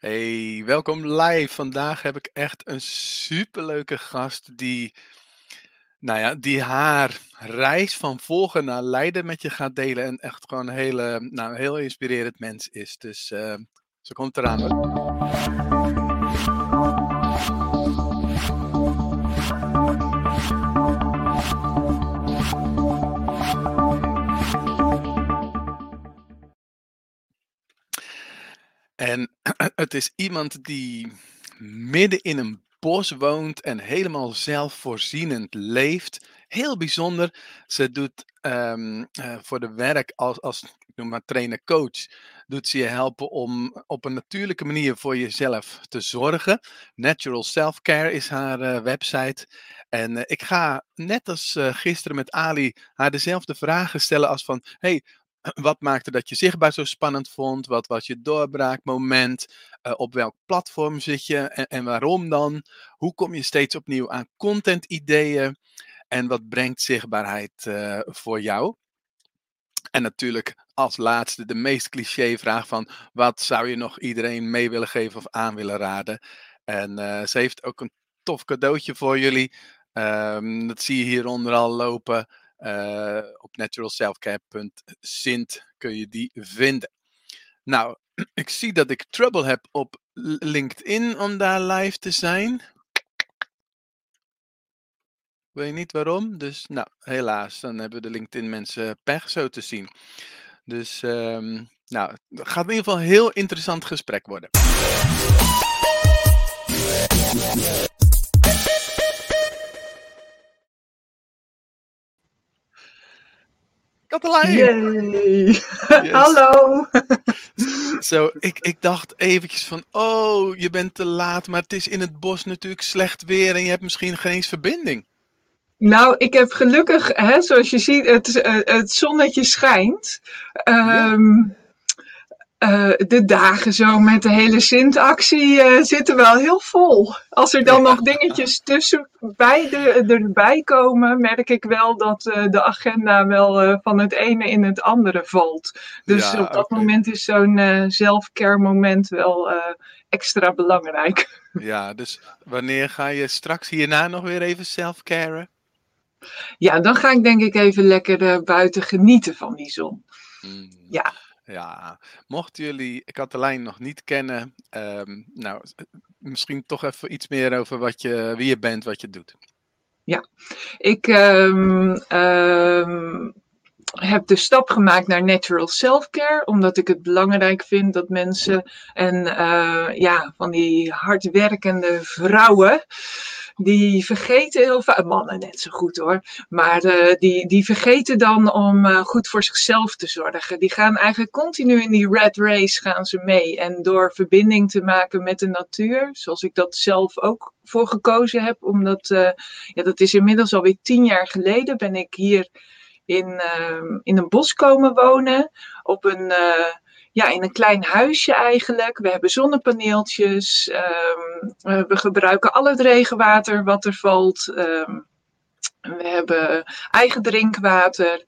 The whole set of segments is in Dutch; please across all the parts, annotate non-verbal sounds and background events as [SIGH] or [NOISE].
Hey, welkom live. Vandaag heb ik echt een superleuke gast die, nou ja, die haar reis van volgen naar Leiden met je gaat delen. En echt gewoon een hele, nou, heel inspirerend mens is. Dus uh, ze komt eraan. En [CLEARS THROAT] het is iemand die midden in een bos woont en helemaal zelfvoorzienend leeft. Heel bijzonder. Ze doet um, uh, voor de werk als, als noem maar trainer-coach, doet ze je helpen om op een natuurlijke manier voor jezelf te zorgen. Natural Self-Care is haar uh, website. En uh, ik ga net als gisteren met Ali haar dezelfde vragen stellen als van, hey, [CLEARS THROAT] wat maakte dat je zichtbaar zo spannend vond? Wat was je doorbraakmoment? Uh, op welk platform zit je en, waarom dan? Hoe kom je steeds opnieuw aan content-ideeën? En wat brengt zichtbaarheid uh, voor jou? En natuurlijk als laatste de meest cliché vraag van wat zou je nog iedereen mee willen geven of aan willen raden? En uh, ze heeft ook een tof cadeautje voor jullie. Um, dat zie je hieronder al lopen. Uh, op naturalselfcare.sint kun je die vinden. Nou, [CLEARS THROAT] ik zie dat ik trouble heb op LinkedIn om daar live te zijn. Weet niet waarom, dus nou, helaas, dan hebben de LinkedIn mensen pech zo te zien. Dus, um, nou, het gaat in ieder geval een heel interessant gesprek worden. Katelijn! Yes. Hallo! Zo, ik, ik dacht eventjes van, oh, je bent te laat, maar het is in het bos natuurlijk slecht weer en je hebt misschien geen eens verbinding. Nou, ik heb gelukkig, hè, zoals je ziet, het, het zonnetje schijnt. Um, uh, de dagen zo met de hele Sint-actie uh, zitten wel heel vol. Als er dan ja. nog dingetjes tussen bij de, erbij komen, merk ik wel dat uh, de agenda wel van het ene in het andere valt. Dus ja, op dat okay. moment is zo'n zelfcare moment wel extra belangrijk. [LAUGHS] Ja, dus wanneer ga je straks hierna nog weer even self-caren? Ja, dan ga ik denk ik even lekker buiten genieten van die zon. Mm. Ja. Ja, mochten jullie Katelijn nog niet kennen, um, nou, misschien toch even iets meer over wat je, wie je bent, wat je doet. Ja, ik um, um, heb de stap gemaakt naar natural self-care, omdat ik het belangrijk vind dat mensen en uh, ja, van die hardwerkende vrouwen die vergeten heel vaak, mannen net zo goed hoor, maar uh, die, die vergeten dan om uh, goed voor zichzelf te zorgen. Die gaan eigenlijk continu in die red race gaan ze mee. En door verbinding te maken met de natuur, zoals ik dat zelf ook voor gekozen heb, omdat, uh, ja, dat is inmiddels alweer tien jaar geleden, ben ik hier in, in een bos komen wonen, op een ja, in een klein huisje eigenlijk. We hebben zonnepaneeltjes. Um, we gebruiken al het regenwater wat er valt. Um, we hebben eigen drinkwater.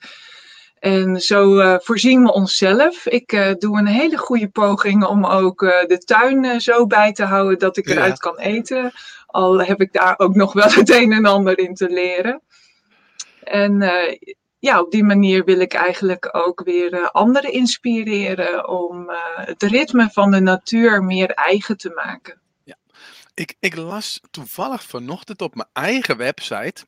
En zo uh, voorzien we onszelf. Ik uh, doe een hele goede poging om ook uh, de tuin zo bij te houden dat ik eruit ja. kan eten. Al heb ik daar ook nog wel het een en ander in te leren. En ja, op die manier wil ik eigenlijk ook weer uh, anderen inspireren om uh, het ritme van de natuur meer eigen te maken. Ja, ik, ik las toevallig vanochtend op mijn eigen website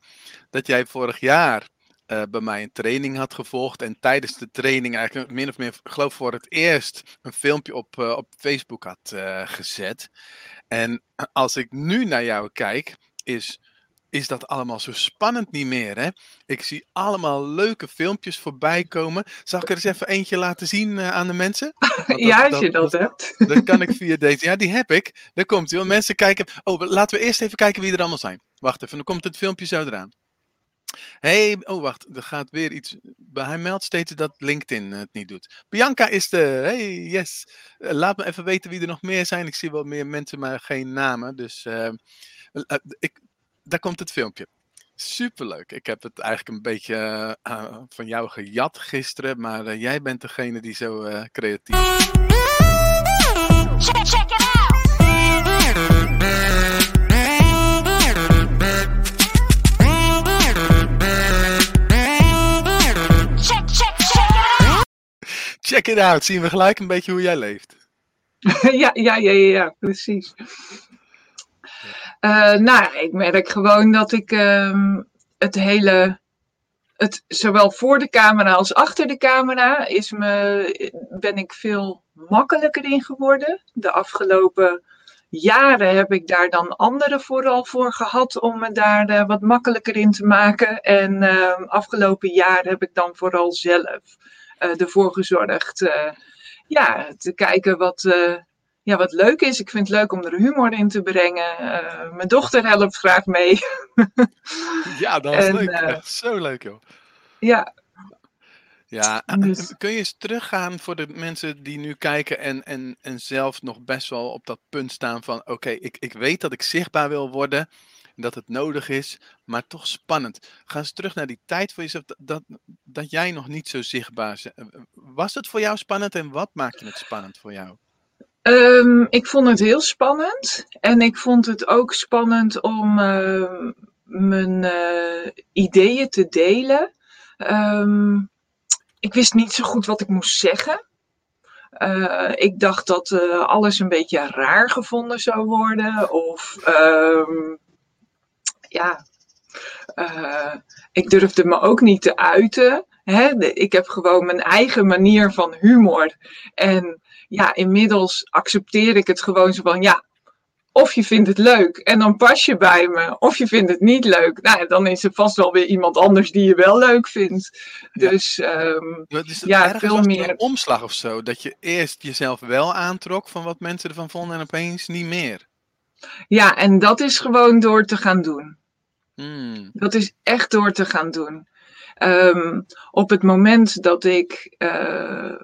dat jij vorig jaar uh, bij mij een training had gevolgd en tijdens de training eigenlijk min of meer, geloof voor het eerst, een filmpje op, op Facebook had gezet. En als ik nu naar jou kijk, is is dat allemaal zo spannend niet meer. Hè? Ik zie allemaal leuke filmpjes voorbij komen. Zal ik er eens even eentje laten zien uh, aan de mensen? [LAUGHS] Dat, ja, als je dat, dat hebt. Dat [LAUGHS] kan ik via deze. Ja, die heb ik. Daar komt hij. Mensen kijken. Oh, laten we eerst even kijken wie er allemaal zijn. Wacht even, dan komt het filmpje zo eraan. hey, oh wacht, er gaat weer iets. Hij meldt steeds dat LinkedIn het niet doet. Bianca is de. Hey, yes. Uh, laat me even weten wie er nog meer zijn. Ik zie wel meer mensen, maar geen namen. Dus uh, ik, daar komt het filmpje. Superleuk. Ik heb het eigenlijk een beetje eh, eh, van jou gejat gisteren, maar eh, jij bent degene die zo creatief. Check, it out! Check, check, check it out! Check it out. Zien we gelijk een beetje hoe jij leeft. [LAUGHS] ja, ja, ja, ja, precies. Uh, nou, ik merk gewoon dat ik ehm, het hele, het, zowel voor de camera als achter de camera, is me, ben ik veel makkelijker in geworden. De afgelopen jaren heb ik daar dan anderen vooral voor gehad om me daar uh, wat makkelijker in te maken. En uh, afgelopen jaar heb ik dan vooral zelf uh, ervoor gezorgd ja, te kijken wat, ja, wat leuk is. Ik vind het leuk om er humor in te brengen. mijn dochter helpt graag mee. [LAUGHS] ja, dat is en, leuk. Echt zo leuk joh. Ja, ja, dus... kun je eens teruggaan voor de mensen die nu kijken en, en, en zelf nog best wel op dat punt staan van oké, ik, ik weet dat ik zichtbaar wil worden, dat het nodig is, maar toch spannend. Ga eens terug naar die tijd voor jezelf, dat, dat, dat jij nog niet zo zichtbaar bent. Was het voor jou spannend en wat maakte het spannend voor jou? Um, ik vond het heel spannend en ik vond het ook spannend om uh, mijn uh, ideeën te delen. Um, ik wist niet zo goed wat ik moest zeggen. Uh, ik dacht dat uh, alles een beetje raar gevonden zou worden. Of ja, ik durfde me ook niet te uiten. Hè? Ik heb gewoon mijn eigen manier van humor. En ja, inmiddels accepteer ik het gewoon zo van ja, of je vindt het leuk en dan pas je bij me. Of je vindt het niet leuk. Nou, dan is er vast wel weer iemand anders die je wel leuk vindt. Dus ja, um, ja veel meer. Een omslag of zo. Dat je eerst jezelf wel aantrok van wat mensen ervan vonden en opeens niet meer. Ja, en dat is gewoon door te gaan doen. Hmm. Dat is echt door te gaan doen. Um, op het moment dat ik uh, nou,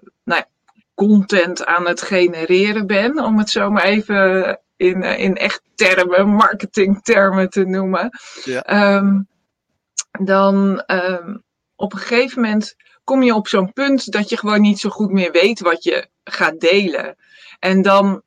content aan het genereren ben, om het zo maar even in, uh, in echt termen, marketingtermen te noemen. Ja. Um, dan um, op een gegeven moment kom je op zo'n punt dat je gewoon niet zo goed meer weet wat je gaat delen. En dan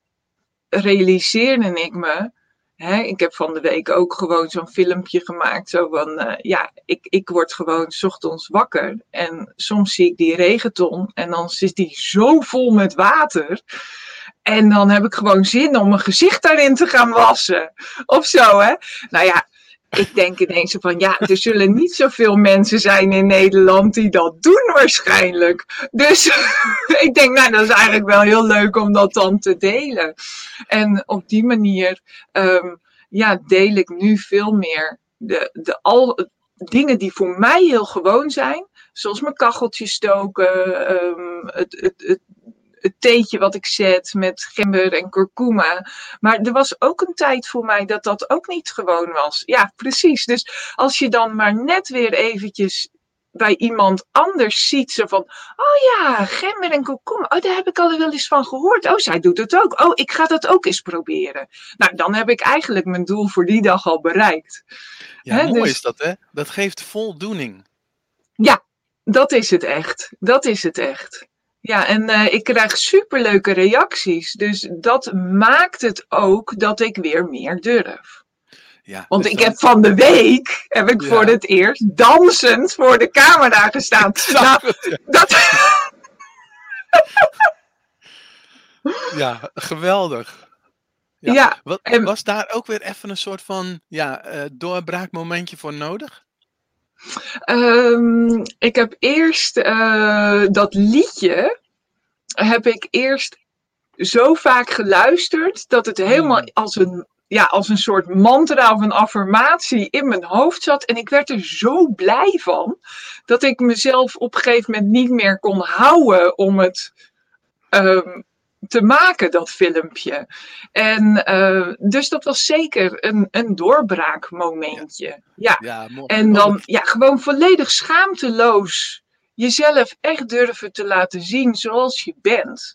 realiseerde ik me. Hè, ik heb van de week ook gewoon zo'n filmpje gemaakt. Zo van, uh, ja, ik, ik word gewoon s ochtends wakker. En soms zie ik die regenton. En dan zit die zo vol met water. En dan heb ik gewoon zin om mijn gezicht daarin te gaan wassen. Of zo, hè. Nou ja, ik denk ineens van ja, er zullen niet zoveel mensen zijn in Nederland die dat doen waarschijnlijk. Dus [LAUGHS] ik denk, nou, dat is eigenlijk wel heel leuk om dat dan te delen. En op die manier, um, ja, deel ik nu veel meer de, de al dingen die voor mij heel gewoon zijn. Zoals mijn kacheltje stoken, um, het, het, het het theetje wat ik zet met gember en kurkuma. Maar er was ook een tijd voor mij dat dat ook niet gewoon was. Ja, precies. Dus als je dan maar net weer eventjes bij iemand anders ziet ze van, oh ja, gember en kurkuma, oh daar heb ik al wel eens van gehoord. Oh, zij doet het ook. Oh, ik ga dat ook eens proberen. Nou, dan heb ik eigenlijk mijn doel voor die dag al bereikt. Ja, mooi dus, is dat, hè? Dat geeft voldoening. Ja, dat is het echt. Dat is het echt. Ja, en uh, ik krijg superleuke reacties. Dus dat maakt het ook dat ik weer meer durf. Ja, Want dus ik heb van de week, heb ik ja. voor het eerst dansend voor de camera gestaan. [LAUGHS] nou, dat... [LAUGHS] ja, geweldig. Ja. ja Wat, en... Was daar ook weer even een soort van ja, uh, doorbraakmomentje voor nodig? Um, ik heb eerst uh, dat liedje, heb ik eerst zo vaak geluisterd dat het helemaal hmm. als een, ja, als een soort mantra of een affirmatie in mijn hoofd zat. En ik werd er zo blij van dat ik mezelf op een gegeven moment niet meer kon houden om het um, te maken, dat filmpje. En uh, dus dat was zeker een, een doorbraakmomentje. Ja. ja. en dan ja, gewoon volledig schaamteloos jezelf echt durven te laten zien zoals je bent.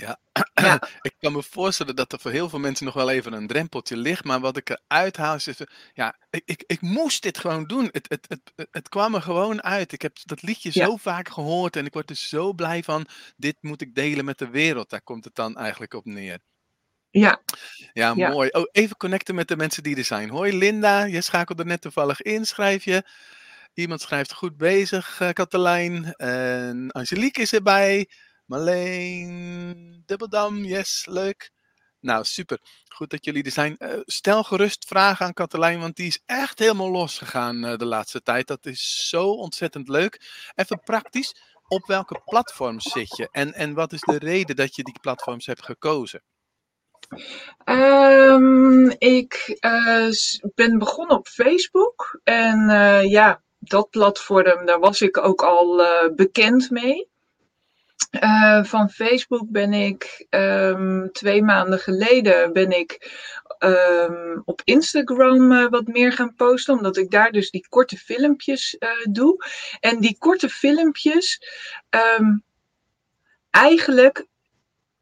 Ja. ja. [CLEARS THROAT] ik kan me voorstellen dat er voor heel veel mensen nog wel even een drempeltje ligt. Maar wat ik eruit haal is, ja, ik, ik, ik moest dit gewoon doen. Het, het, het, het kwam er gewoon uit. Ik heb dat liedje zo vaak gehoord en ik word er zo blij van. Dit moet ik delen met de wereld. Daar komt het dan eigenlijk op neer. Ja. Ja, mooi. Oh, even connecten met de mensen die er zijn. Hoi Linda, je schakelde net toevallig in, schrijf je. Iemand schrijft goed bezig, uh, Katelijn. En Angelique is erbij. Marleen, Dubbeldam, yes, leuk. Nou, super. Goed dat jullie er zijn. Uh, stel gerust vragen aan Katelijn, want die is echt helemaal losgegaan uh, de laatste tijd. Dat is zo ontzettend leuk. Even praktisch, op welke platforms zit je? En, en wat is de reden dat je die platforms hebt gekozen? Um, ik uh, ben begonnen op Facebook. En ja, dat platform, daar was ik ook al bekend mee. Uh, van Facebook ben ik um, twee maanden geleden ben ik um, op Instagram uh, wat meer gaan posten, omdat ik daar dus die korte filmpjes uh, doe. En die korte filmpjes, um, eigenlijk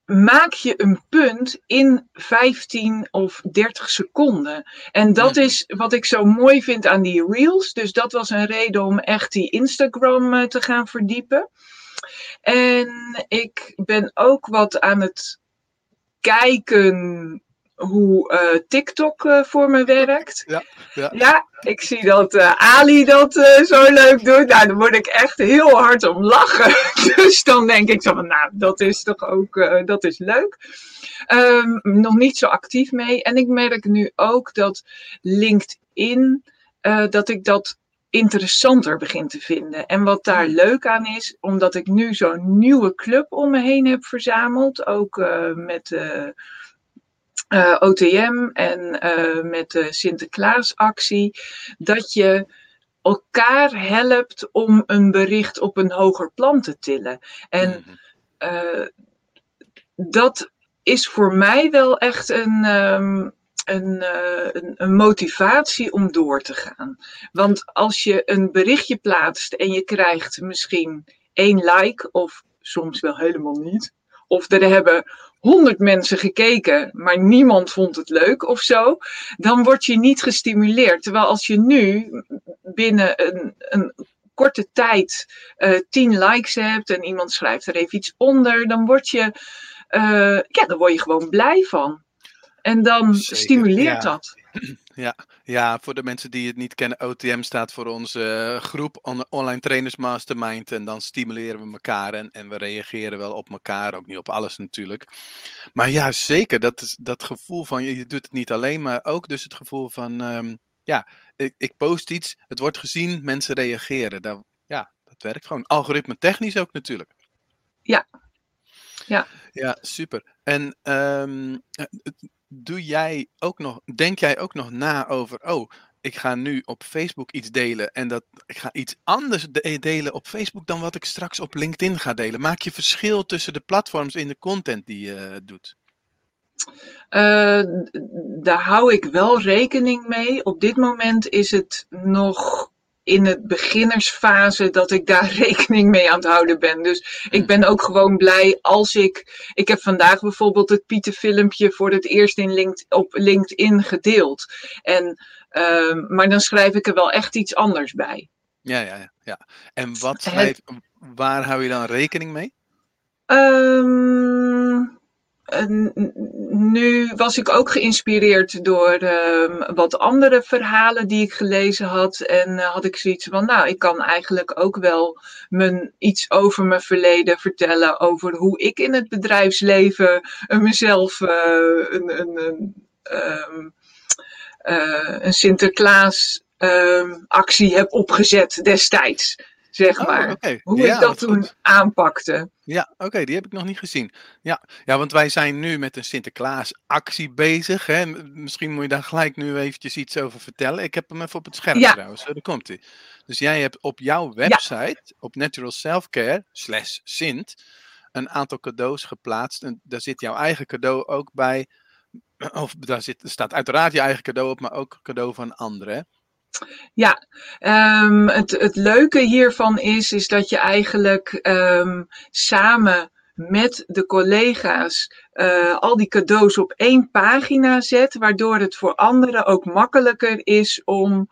maak je een punt in 15 of 30 seconden. En dat is wat ik zo mooi vind aan die reels. Dus dat was een reden om echt die Instagram te gaan verdiepen. En ik ben ook wat aan het kijken hoe uh, TikTok uh, voor me werkt. Ja, ja. ja ik zie dat uh, Ali dat zo leuk doet. Nou, daar word ik echt heel hard om lachen. [LAUGHS] dus dan denk ik zo van, nou, dat is toch ook, dat is leuk. Um, nog niet zo actief mee. En ik merk nu ook dat LinkedIn, dat ik dat interessanter begin te vinden. En wat daar leuk aan is, omdat ik nu zo'n nieuwe club om me heen heb verzameld, ook uh, met uh, uh, OTM en met de Sinterklaasactie, dat je elkaar helpt om een bericht op een hoger plan te tillen. En hmm. dat is voor mij wel echt een. Um, een, uh, een, een, motivatie om door te gaan. Want als je een berichtje plaatst en je krijgt misschien één like, of soms wel helemaal niet, of er hebben honderd mensen gekeken, maar niemand vond het leuk of zo, dan word je niet gestimuleerd. Terwijl als je nu binnen een, een korte tijd uh, tien likes hebt en iemand schrijft er even iets onder, dan word je, uh, ja, dan word je gewoon blij van. En dan stimuleert dat. [CLEARS THROAT] Ja, ja, voor de mensen die het niet kennen, OTM staat voor onze uh, groep Online Trainers Mastermind. En dan stimuleren we elkaar en, en we reageren wel op elkaar, ook niet op alles natuurlijk. Maar ja, zeker, dat, is, dat gevoel van, je, je doet het niet alleen, maar ook dus het gevoel van, um, ja, ik, ik, post iets, het wordt gezien, mensen reageren. Dat, ja, dat werkt gewoon. Algoritme technisch ook natuurlijk. Ja. Ja. Ja, super. En um, doe jij ook nog, denk jij ook nog na over, oh, ik ga nu op Facebook iets delen en dat ik ga iets anders delen op Facebook dan wat ik straks op LinkedIn ga delen. Maak je verschil tussen de platforms in de content die je doet? Uh, daar hou ik wel rekening mee. Op dit moment is het nog in het beginnersfase dat ik daar [LAUGHS] rekening mee aan het houden ben. Dus ik ben ook gewoon blij als ik. Ik heb vandaag bijvoorbeeld het Pieter filmpje voor het eerst in LinkedIn, op LinkedIn gedeeld. En, uh, maar dan schrijf ik er wel echt iets anders bij. Ja, ja, ja. En wat schrijf, waar hou je dan rekening mee? Um, nu was ik ook geïnspireerd door uh, wat andere verhalen die ik gelezen had. En uh, had ik zoiets van, nou, ik kan eigenlijk ook wel mijn, iets over mijn verleden vertellen. Over hoe ik in het bedrijfsleven uh, mezelf eh, een, een, een, een Sinterklaas ehm, actie heb opgezet destijds zeg oh, maar. Hoe ik dat toen aanpakte. Ja, oké, die heb ik nog niet gezien. Ja. ja, want wij zijn nu met een Sinterklaas-actie bezig. Hè? Misschien moet je daar gelijk nu eventjes iets over vertellen. Ik heb hem even op het scherm ja. trouwens. Daar komt hij. Dus jij hebt op jouw website, op Natural Selfcare slash Sint, een aantal cadeaus geplaatst. En daar zit jouw eigen cadeau ook bij. [CLEARS THROAT] Of daar, zit, er staat uiteraard je eigen cadeau op, maar ook cadeau van anderen. Ja, um, het, het leuke hiervan is, is dat je eigenlijk um, samen met de collega's uh, al die cadeaus op één pagina zet, waardoor het voor anderen ook makkelijker is om ehm,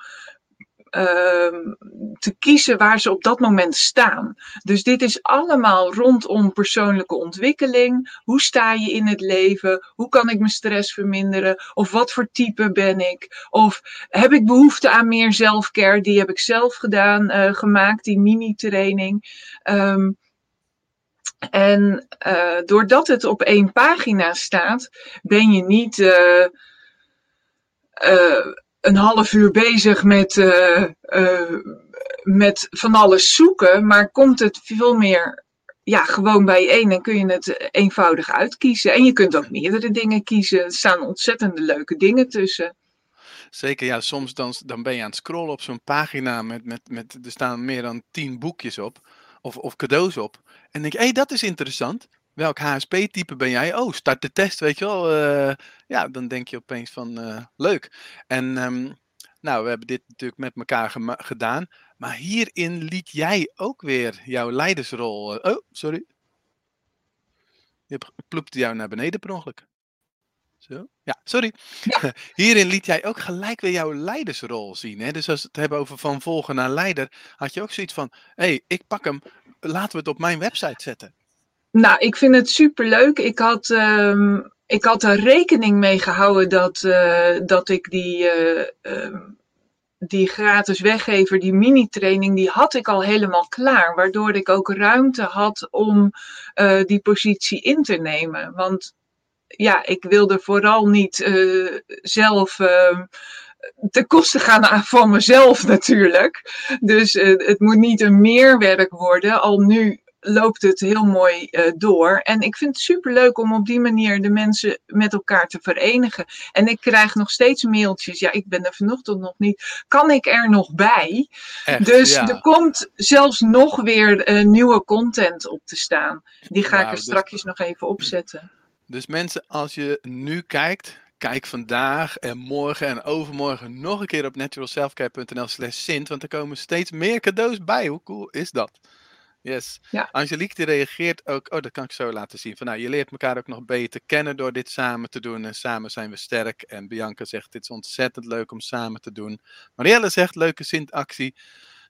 te kiezen waar ze op dat moment staan. Dus dit is allemaal rondom persoonlijke ontwikkeling. Hoe sta je in het leven? Hoe kan ik mijn stress verminderen? Of wat voor type ben ik? Of heb ik behoefte aan meer zelfcare? Die heb ik zelf gedaan, uh, gemaakt, die mini-training. Um, en uh, doordat het op één pagina staat, ben je niet uh, een half uur bezig met, met van alles zoeken, maar komt het veel meer ja, gewoon bijeen en kun je het eenvoudig uitkiezen. En je kunt ook meerdere dingen kiezen. Er staan ontzettende leuke dingen tussen. Zeker, ja, soms dan, dan ben je aan het scrollen op zo'n pagina met, met, met, er staan meer dan tien boekjes op of, of cadeaus op. En denk, hé, hey, dat is interessant. Welk HSP-type ben jij? Oh, start de test, weet je wel. Uh, ja, dan denk je opeens van, uh, leuk. En um, nou, we hebben dit natuurlijk met elkaar gedaan. Maar hierin liet jij ook weer jouw leidersrol. Uh, oh, sorry. Je plupte jou naar beneden per ongeluk. Zo. Ja, sorry. Ja. [LAUGHS] Hierin liet jij ook gelijk weer jouw leidersrol zien. Hè? Dus als we het hebben over van volgen naar leider, had je ook zoiets van: hé, hey, ik pak hem, laten we het op mijn website zetten. Nou, ik vind het superleuk. Ik had, um, ik had er rekening mee gehouden dat, uh, dat ik die, uh, uh, die gratis weggever, die mini-training, die had ik al helemaal klaar. Waardoor ik ook ruimte had om eh, die positie in te nemen. Want ja, ik wilde vooral niet zelf uh, ten koste gaan van mezelf natuurlijk. Dus het moet niet een meerwerk worden. Al nu loopt het heel mooi uh, door. En ik vind het superleuk om op die manier de mensen met elkaar te verenigen. En ik krijg nog steeds mailtjes. Ja, ik ben er vanochtend nog niet. Kan ik er nog bij? Echt, dus ja. er komt zelfs nog weer uh, nieuwe content op te staan. Die ga ik er straks dus... nog even opzetten. Dus mensen, als je nu kijkt, kijk vandaag en morgen en overmorgen nog een keer op naturalselfcare.nl slash Sint, want er komen steeds meer cadeaus bij. Hoe cool is dat? Yes. Ja. Angelique die reageert ook, oh dat kan ik zo laten zien, van nou je leert elkaar ook nog beter kennen door dit samen te doen en samen zijn we sterk. En Bianca zegt, dit is ontzettend leuk om samen te doen. Marielle zegt, leuke Sint-actie.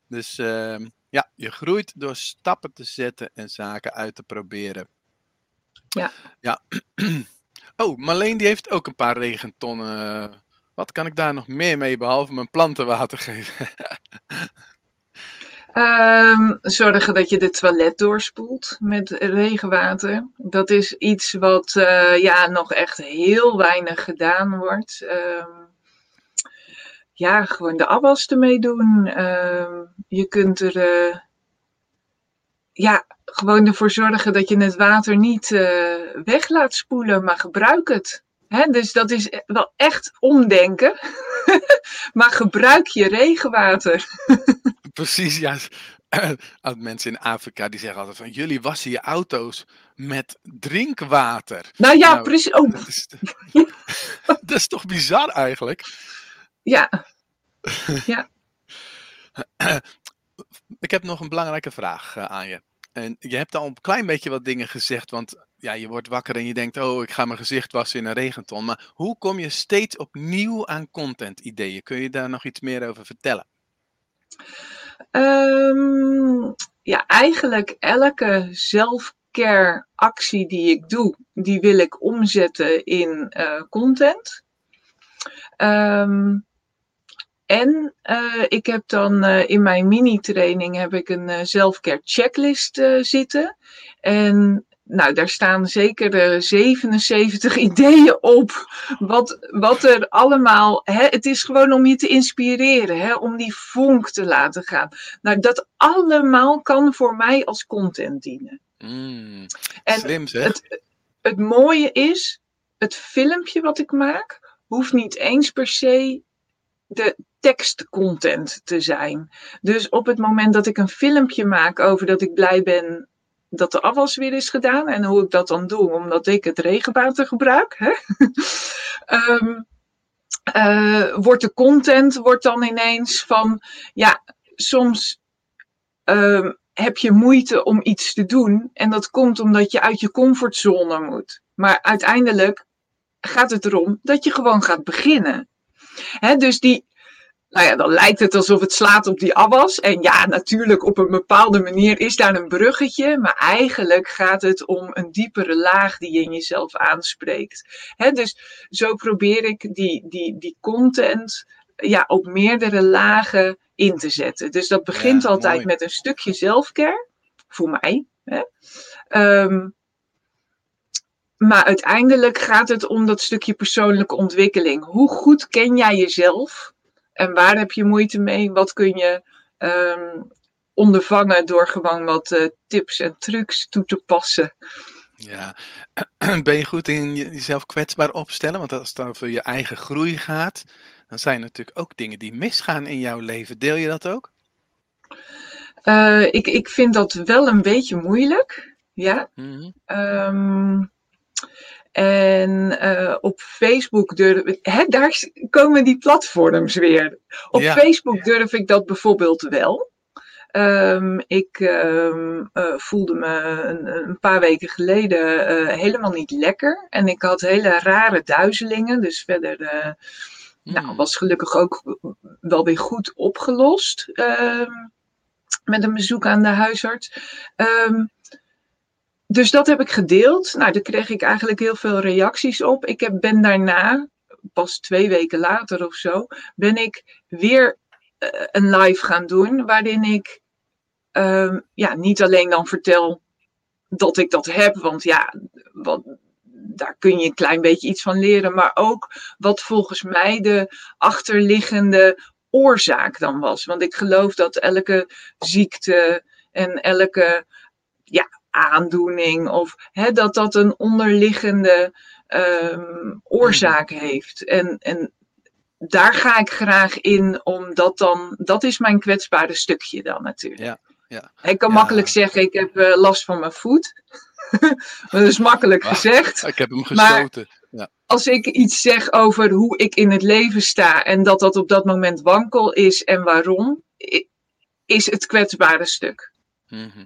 Dus uh, ja, je groeit door stappen te zetten en zaken uit te proberen. Ja. ja. [CLEARS THROAT] Oh, Marleen die heeft ook een paar regentonnen. Wat kan ik daar nog meer mee behalve mijn planten water geven? [LAUGHS] um, zorgen dat je de toilet doorspoelt met regenwater. Dat is iets wat uh, ja, nog echt heel weinig gedaan wordt. Um, ja, gewoon de afwas ermee doen. Um, je kunt er uh, ja, gewoon ervoor zorgen dat je het water niet uh, weg laat spoelen, maar gebruik het. He, dus dat is wel echt omdenken. [LAUGHS] maar gebruik je regenwater. [LAUGHS] Precies, ja. [LAUGHS] Mensen in Afrika die zeggen altijd van jullie wassen je auto's met drinkwater. Nou ja, nou, precies. Oh. Dat, is, [LAUGHS] dat is toch bizar eigenlijk? Ja. [LAUGHS] ja. Ik heb nog een belangrijke vraag uh, aan je. En je hebt al een klein beetje wat dingen gezegd, want ja, je wordt wakker en je denkt, oh, ik ga mijn gezicht wassen in een regenton. Maar hoe kom je steeds opnieuw aan content-ideeën? Kun je daar nog iets meer over vertellen? Um, ja, eigenlijk elke self-care actie die ik doe, die wil ik omzetten in uh, content. Um, en uh, ik heb dan uh, in mijn mini-training heb ik een self-care checklist zitten. En nou, daar staan zeker 77 [LAUGHS] ideeën op. Wat, wat er allemaal. Hè, het is gewoon om je te inspireren, hè, om die vonk te laten gaan. Nou, dat allemaal kan voor mij als content dienen. Mm, en slim zeg. Het, het mooie is, het filmpje wat ik maak, hoeft niet eens per se de tekstcontent te zijn. Dus op het moment dat ik een filmpje maak over dat ik blij ben dat de afwas weer is gedaan en hoe ik dat dan doe, omdat ik het regenwater gebruik, hè? um, [LAUGHS] uh, wordt de content wordt dan ineens van, ja, soms uh, heb je moeite om iets te doen en dat komt omdat je uit je comfortzone moet. Maar uiteindelijk gaat het erom dat je gewoon gaat beginnen. Hè, dus die, nou ja, dan lijkt het alsof het slaat op die afwas. En ja, natuurlijk, op een bepaalde manier is daar een bruggetje. Maar eigenlijk gaat het om een diepere laag die je in jezelf aanspreekt. Hè, dus zo probeer ik die, die, die content ja, op meerdere lagen in te zetten. Dus dat begint Ja, altijd mooi. met een stukje zelfcare, voor mij. Hè? Ehm, maar uiteindelijk gaat het om dat stukje persoonlijke ontwikkeling. Hoe goed ken jij jezelf? En waar heb je moeite mee? Wat kun je ehm, ondervangen door gewoon wat eh, tips en trucs toe te passen? Ja. [CLEARS THROAT] Ben je goed in je- jezelf kwetsbaar opstellen? Want als het over je eigen groei gaat, dan zijn er natuurlijk ook dingen die misgaan in jouw leven. Deel je dat ook? Eh, ik, ik vind dat wel een beetje moeilijk. Ja. Mhm. Ehm, en eh, op Facebook durf hè, daar komen die platforms weer. Op Ja. Facebook durf ik dat bijvoorbeeld wel. Ehm, ik ehm, eh, voelde me een, een paar weken geleden eh, helemaal niet lekker. En ik had hele rare duizelingen. Dus verder eh, nou, Hmm. was gelukkig ook wel weer goed opgelost. ehm, met een bezoek aan de huisarts. Dus dat heb ik gedeeld. Nou, daar kreeg ik eigenlijk heel veel reacties op. Ik heb, ben daarna, pas twee weken later of zo, ben ik weer eh, een live gaan doen. Waarin ik ehm, ja, niet alleen dan vertel dat ik dat heb. Want ja, wat, daar kun je een klein beetje iets van leren. Maar ook wat volgens mij de achterliggende oorzaak dan was. Want ik geloof dat elke ziekte en elke ja, aandoening of hè, dat dat een onderliggende ehm, oorzaak heeft. En, en daar ga ik graag in, omdat dan, dat is mijn kwetsbare stukje dan natuurlijk. Ja, ja. Ik kan Ja. makkelijk zeggen, ik heb eh, last van mijn voet. [LAUGHS] dat is makkelijk gezegd Ik heb hem gestoten. als ik iets zeg over hoe ik in het leven sta en dat dat op dat moment wankel is en waarom, is het kwetsbare stuk. Mhm.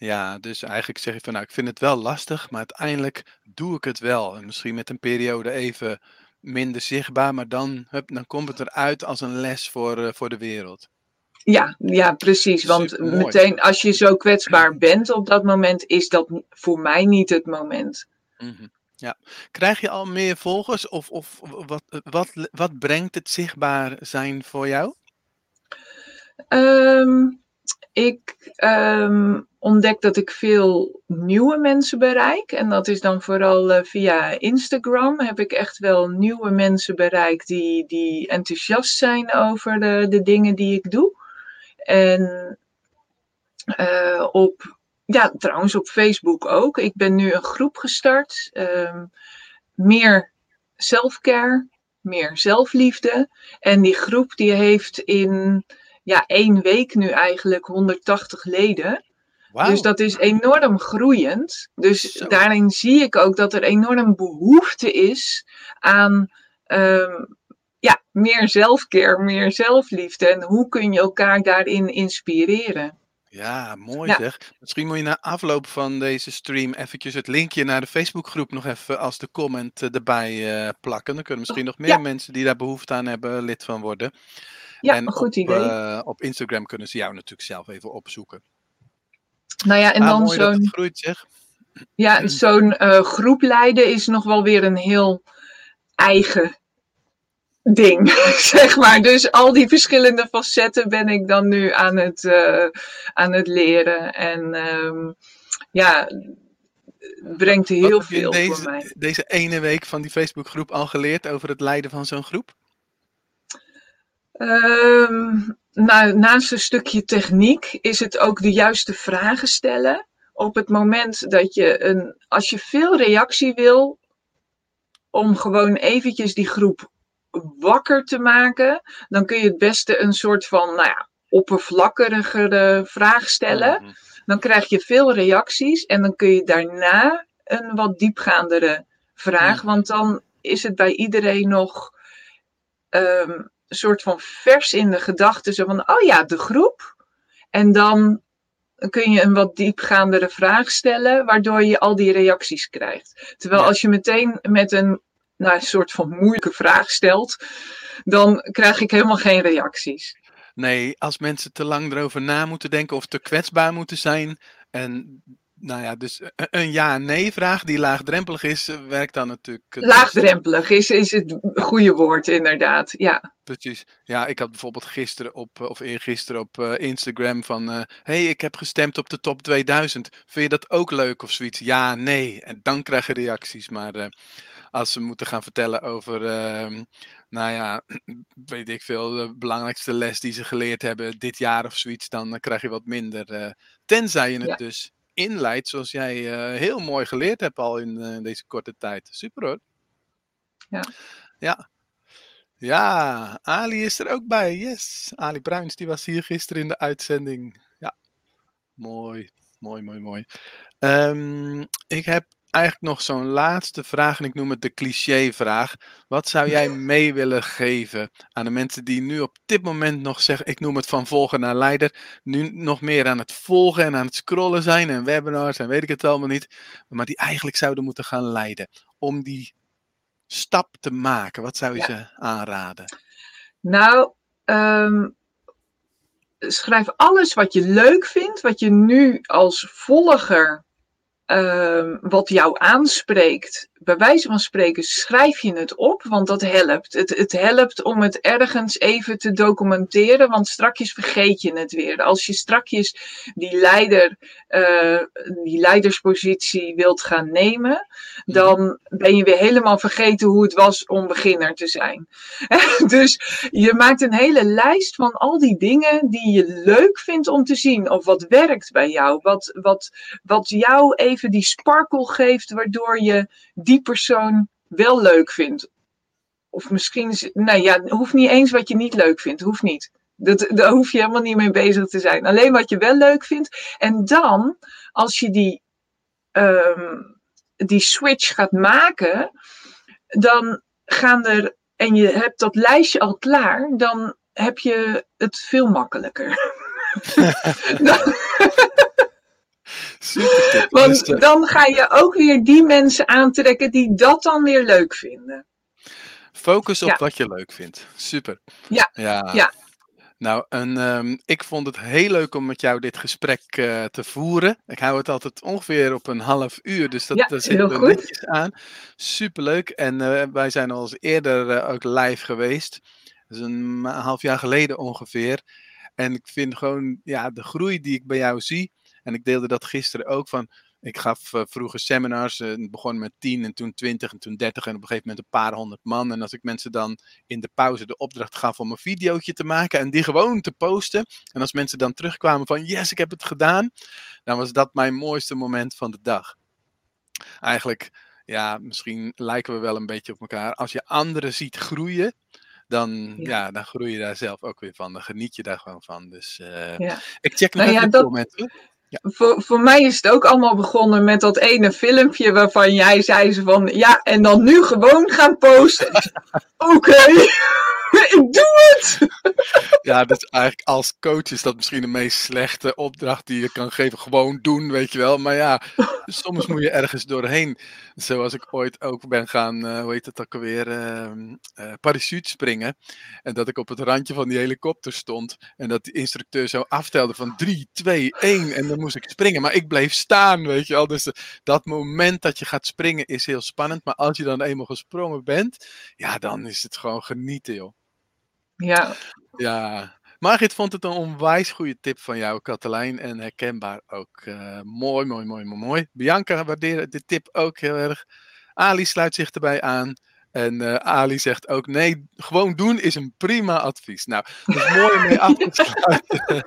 Ja, dus eigenlijk zeg je van nou, ik vind het wel lastig, maar uiteindelijk doe ik het wel. En misschien met een periode even minder zichtbaar, maar dan, hup, dan komt het eruit als een les voor, eh, voor de wereld. Ja, ja, precies. Want Supermooi. meteen als je zo kwetsbaar [CLEARS THROAT] bent op dat moment, is dat voor mij niet het moment. Mhm. Ja. Krijg je al meer volgers of, of wat, wat, wat brengt het zichtbaar zijn voor jou? Ehm, ik ehm, ontdek dat ik veel nieuwe mensen bereik. En dat is dan vooral eh, via Instagram. Heb ik echt wel nieuwe mensen bereikt die, die enthousiast zijn over de, de dingen die ik doe. En eh, op, ja, trouwens op Facebook ook. Ik ben nu een groep gestart. ehm, meer selfcare, meer zelfliefde. En die groep die heeft in ja, één week nu eigenlijk 180 leden. Dus dat is enorm groeiend. Dus Zo. daarin zie ik ook dat er enorm behoefte is aan ehm, ja, meer zelfcare, meer zelfliefde. En hoe kun je elkaar daarin inspireren? Ja, mooi Ja. zeg. Misschien moet je na afloop van deze stream eventjes het linkje naar de Facebookgroep nog even als de comment eh, erbij eh, plakken. Dan kunnen misschien nog meer Ja. mensen die daar behoefte aan hebben lid van worden. Ja, en een goed op, idee. eh, op Instagram kunnen ze jou natuurlijk zelf even opzoeken. nou ja, en ah, dan mooi dat zo'n het groeit zeg. Ja, zo'n eh, groep leiden is nog wel weer een heel eigen ding, [LAUGHS] zeg maar. Dus al die verschillende facetten ben ik dan nu aan het, eh, aan het leren. En ehm, ja, brengt Wat heel heb je veel deze, voor mij. deze ene week van die Facebookgroep al geleerd over het leiden van zo'n groep? Ehm, nou, naast een stukje techniek is het ook de juiste vragen stellen. Op het moment dat je een, als je veel reactie wil, om gewoon eventjes die groep wakker te maken, dan kun je het beste een soort van, nou ja, oppervlakkigere vraag stellen. Mhm. Dan krijg je veel reacties en dan kun je daarna een wat diepgaandere vraag, Mhm. want dan is het bij iedereen nog een soort van vers in de gedachten, zo van, oh ja, de groep. En dan kun je een wat diepgaandere vraag stellen, waardoor je al die reacties krijgt. Terwijl Ja. als je meteen met een nou, een soort van moeilijke vraag stelt, dan krijg ik helemaal geen reacties. Nee, als mensen te lang erover na moeten denken of te kwetsbaar moeten zijn. En nou ja, dus een ja-nee vraag die laagdrempelig is, eh, werkt dan natuurlijk. Laagdrempelig is, is het goede woord, inderdaad. Ja. Precies. Ja, ik had bijvoorbeeld gisteren op, of eergisteren op Instagram van. Uh, hey, ik heb gestemd op de top 2000. Vind je dat ook leuk of zoiets? Ja, nee. En dan krijg je reacties. Maar uh, als ze moeten gaan vertellen over. Ehm, nou ja, [CLEARS THROAT] weet ik veel, de belangrijkste les die ze geleerd hebben dit jaar of zoiets, dan krijg je wat minder. tenzij je het ja. dus inleidt zoals jij uh, heel mooi geleerd hebt al in uh, deze korte tijd. Super hoor. Ja. Ja. Ja, Ali is er ook bij. Yes. Ali Bruins, die was hier gisteren in de uitzending. Ja. Mooi. Mooi, mooi, mooi. Um, ik heb eigenlijk nog zo'n laatste vraag en ik noem het de cliché-vraag. Wat zou jij [LAUGHS] mee willen geven aan de mensen die nu op dit moment nog zeggen, ik noem het van volgen naar leider, nu nog meer aan het volgen en aan het scrollen zijn en webinars en weet ik het allemaal niet, maar die eigenlijk zouden moeten gaan leiden om die stap te maken? Wat zou je ja. ze aanraden? Nou, um, schrijf alles wat je leuk vindt, wat je nu als volger uh, wat jou aanspreekt, bij wijze van spreken, schrijf je het op, want dat helpt. Het, het helpt om het ergens even te documenteren, want strakjes vergeet je het weer. Als je strakjes die, leider, uh, die leiderspositie wilt gaan nemen, dan ben je weer helemaal vergeten hoe het was om beginner te zijn. [LAUGHS] dus je maakt een hele lijst van al die dingen die je leuk vindt om te zien, of wat werkt bij jou, wat, wat, wat jou even die sparkle geeft, waardoor je die persoon wel leuk vindt. Of misschien, nou ja, hoeft niet eens wat je niet leuk vindt, hoeft niet. Dat, daar hoef je helemaal niet mee bezig te zijn. Alleen wat je wel leuk vindt. En dan, als je die, um, die switch gaat maken, dan gaan er, en je hebt dat lijstje al klaar, dan heb je het veel makkelijker. [LAUGHS] [LAUGHS] [LAUGHS] dan, Super Want dus, dan ga je ook weer die mensen aantrekken die dat dan weer leuk vinden. Focus op ja. wat je leuk vindt. Super. Ja. ja. ja. Nou, en, um, ik vond het heel leuk om met jou dit gesprek uh, te voeren. Ik hou het altijd ongeveer op een half uur, dus dat, ja, daar zit er netjes aan. Superleuk. En uh, wij zijn al eens eerder uh, ook live geweest. Dat is een half jaar geleden ongeveer. En ik vind gewoon, ja, de groei die ik bij jou zie, en ik deelde dat gisteren ook van. Ik gaf uh, vroeger seminars. Uh, begon met 10 en toen 20 en toen 30 en op een gegeven moment een paar honderd man. En als ik mensen dan in de pauze de opdracht gaf om een videootje te maken en die gewoon te posten. En als mensen dan terugkwamen van yes, ik heb het gedaan. Dan was dat mijn mooiste moment van de dag. Eigenlijk, ja, misschien lijken we wel een beetje op elkaar. Als je anderen ziet groeien, dan, ja. ja. dan groei je daar zelf ook weer van. Dan geniet je daar gewoon van. Dus uh, ja. ik check nog nou even ja, dat... Ja. Voor, voor mij is het ook allemaal begonnen met dat ene filmpje waarvan jij zei ze van ja, en dan nu gewoon gaan posten. [LAUGHS] Oké, okay. Ik doe het! [LAUGHS] Ja, dus eigenlijk als coach is dat misschien de meest slechte opdracht die je kan geven. Gewoon doen, weet je wel. Maar ja, soms moet je ergens doorheen. Zoals ik ooit ook ben gaan, uh, hoe heet het ook alweer, uh, parachute springen. En dat ik op het randje van die helikopter stond. En dat die instructeur zo aftelde van 3, 2, 1. En dan moest ik springen. Maar ik bleef staan, weet je wel. Dus dat moment dat je gaat springen is heel spannend. Maar als je dan eenmaal gesprongen bent, ja, dan is het gewoon genieten, joh. Ja. Ja. Margit vond het een onwijs goede tip van jou, Katelijn. En herkenbaar ook. Uh, mooi, mooi, mooi, mooi. Bianca waardeert de tip ook heel erg. Ali sluit zich erbij aan. En uh, Ali zegt ook: nee, gewoon doen is een prima advies. Nou, dat is mooi om mee af te sluiten.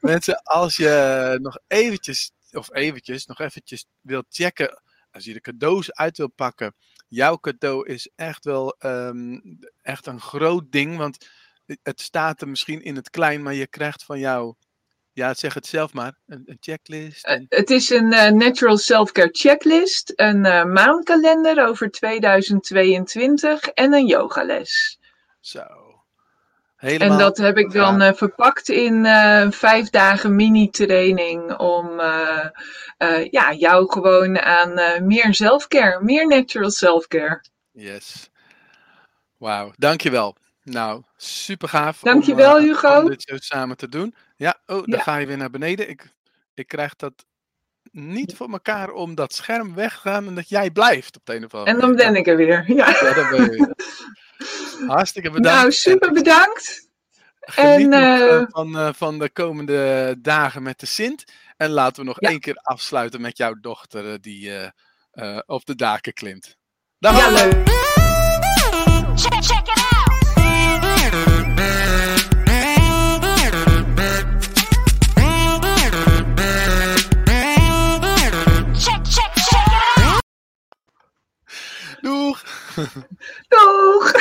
[LAUGHS] Mensen, als je nog eventjes, of eventjes, nog eventjes wilt checken. Als je de cadeaus uit wil pakken jouw cadeau is echt wel um, echt een groot ding. Want het staat er misschien in het klein, maar je krijgt van jou, ja, zeg het zelf maar, een, een checklist. En... Het is een uh, Natural Self-Care Checklist, een uh, maandkalender over 2022 en een yogales. Zo. Helemaal en dat heb ik dan uh, verpakt in uh, vijf dagen mini-training om uh, ja, jou gewoon aan meer selfcare, meer natural selfcare. Yes. Wauw, dankjewel. Nou, super gaaf. Dankjewel, om, Hugo. Om dit zo samen te doen. Ja, oh, dan Ja. ga je weer naar beneden. Ik, ik krijg dat niet voor elkaar om dat scherm weg te gaan en dat jij blijft op de een of andere En dan ben ik er weer. Ja. Ja, dan ben je weer. [LAUGHS] Hartstikke nou, bedankt. Nou, super bedankt. Geniet en, uh, van, eh, van de komende dagen met de Sint. En laten we nog één keer afsluiten met jouw dochter die op de daken klimt. Dag ja, leuk. Out. Doeg.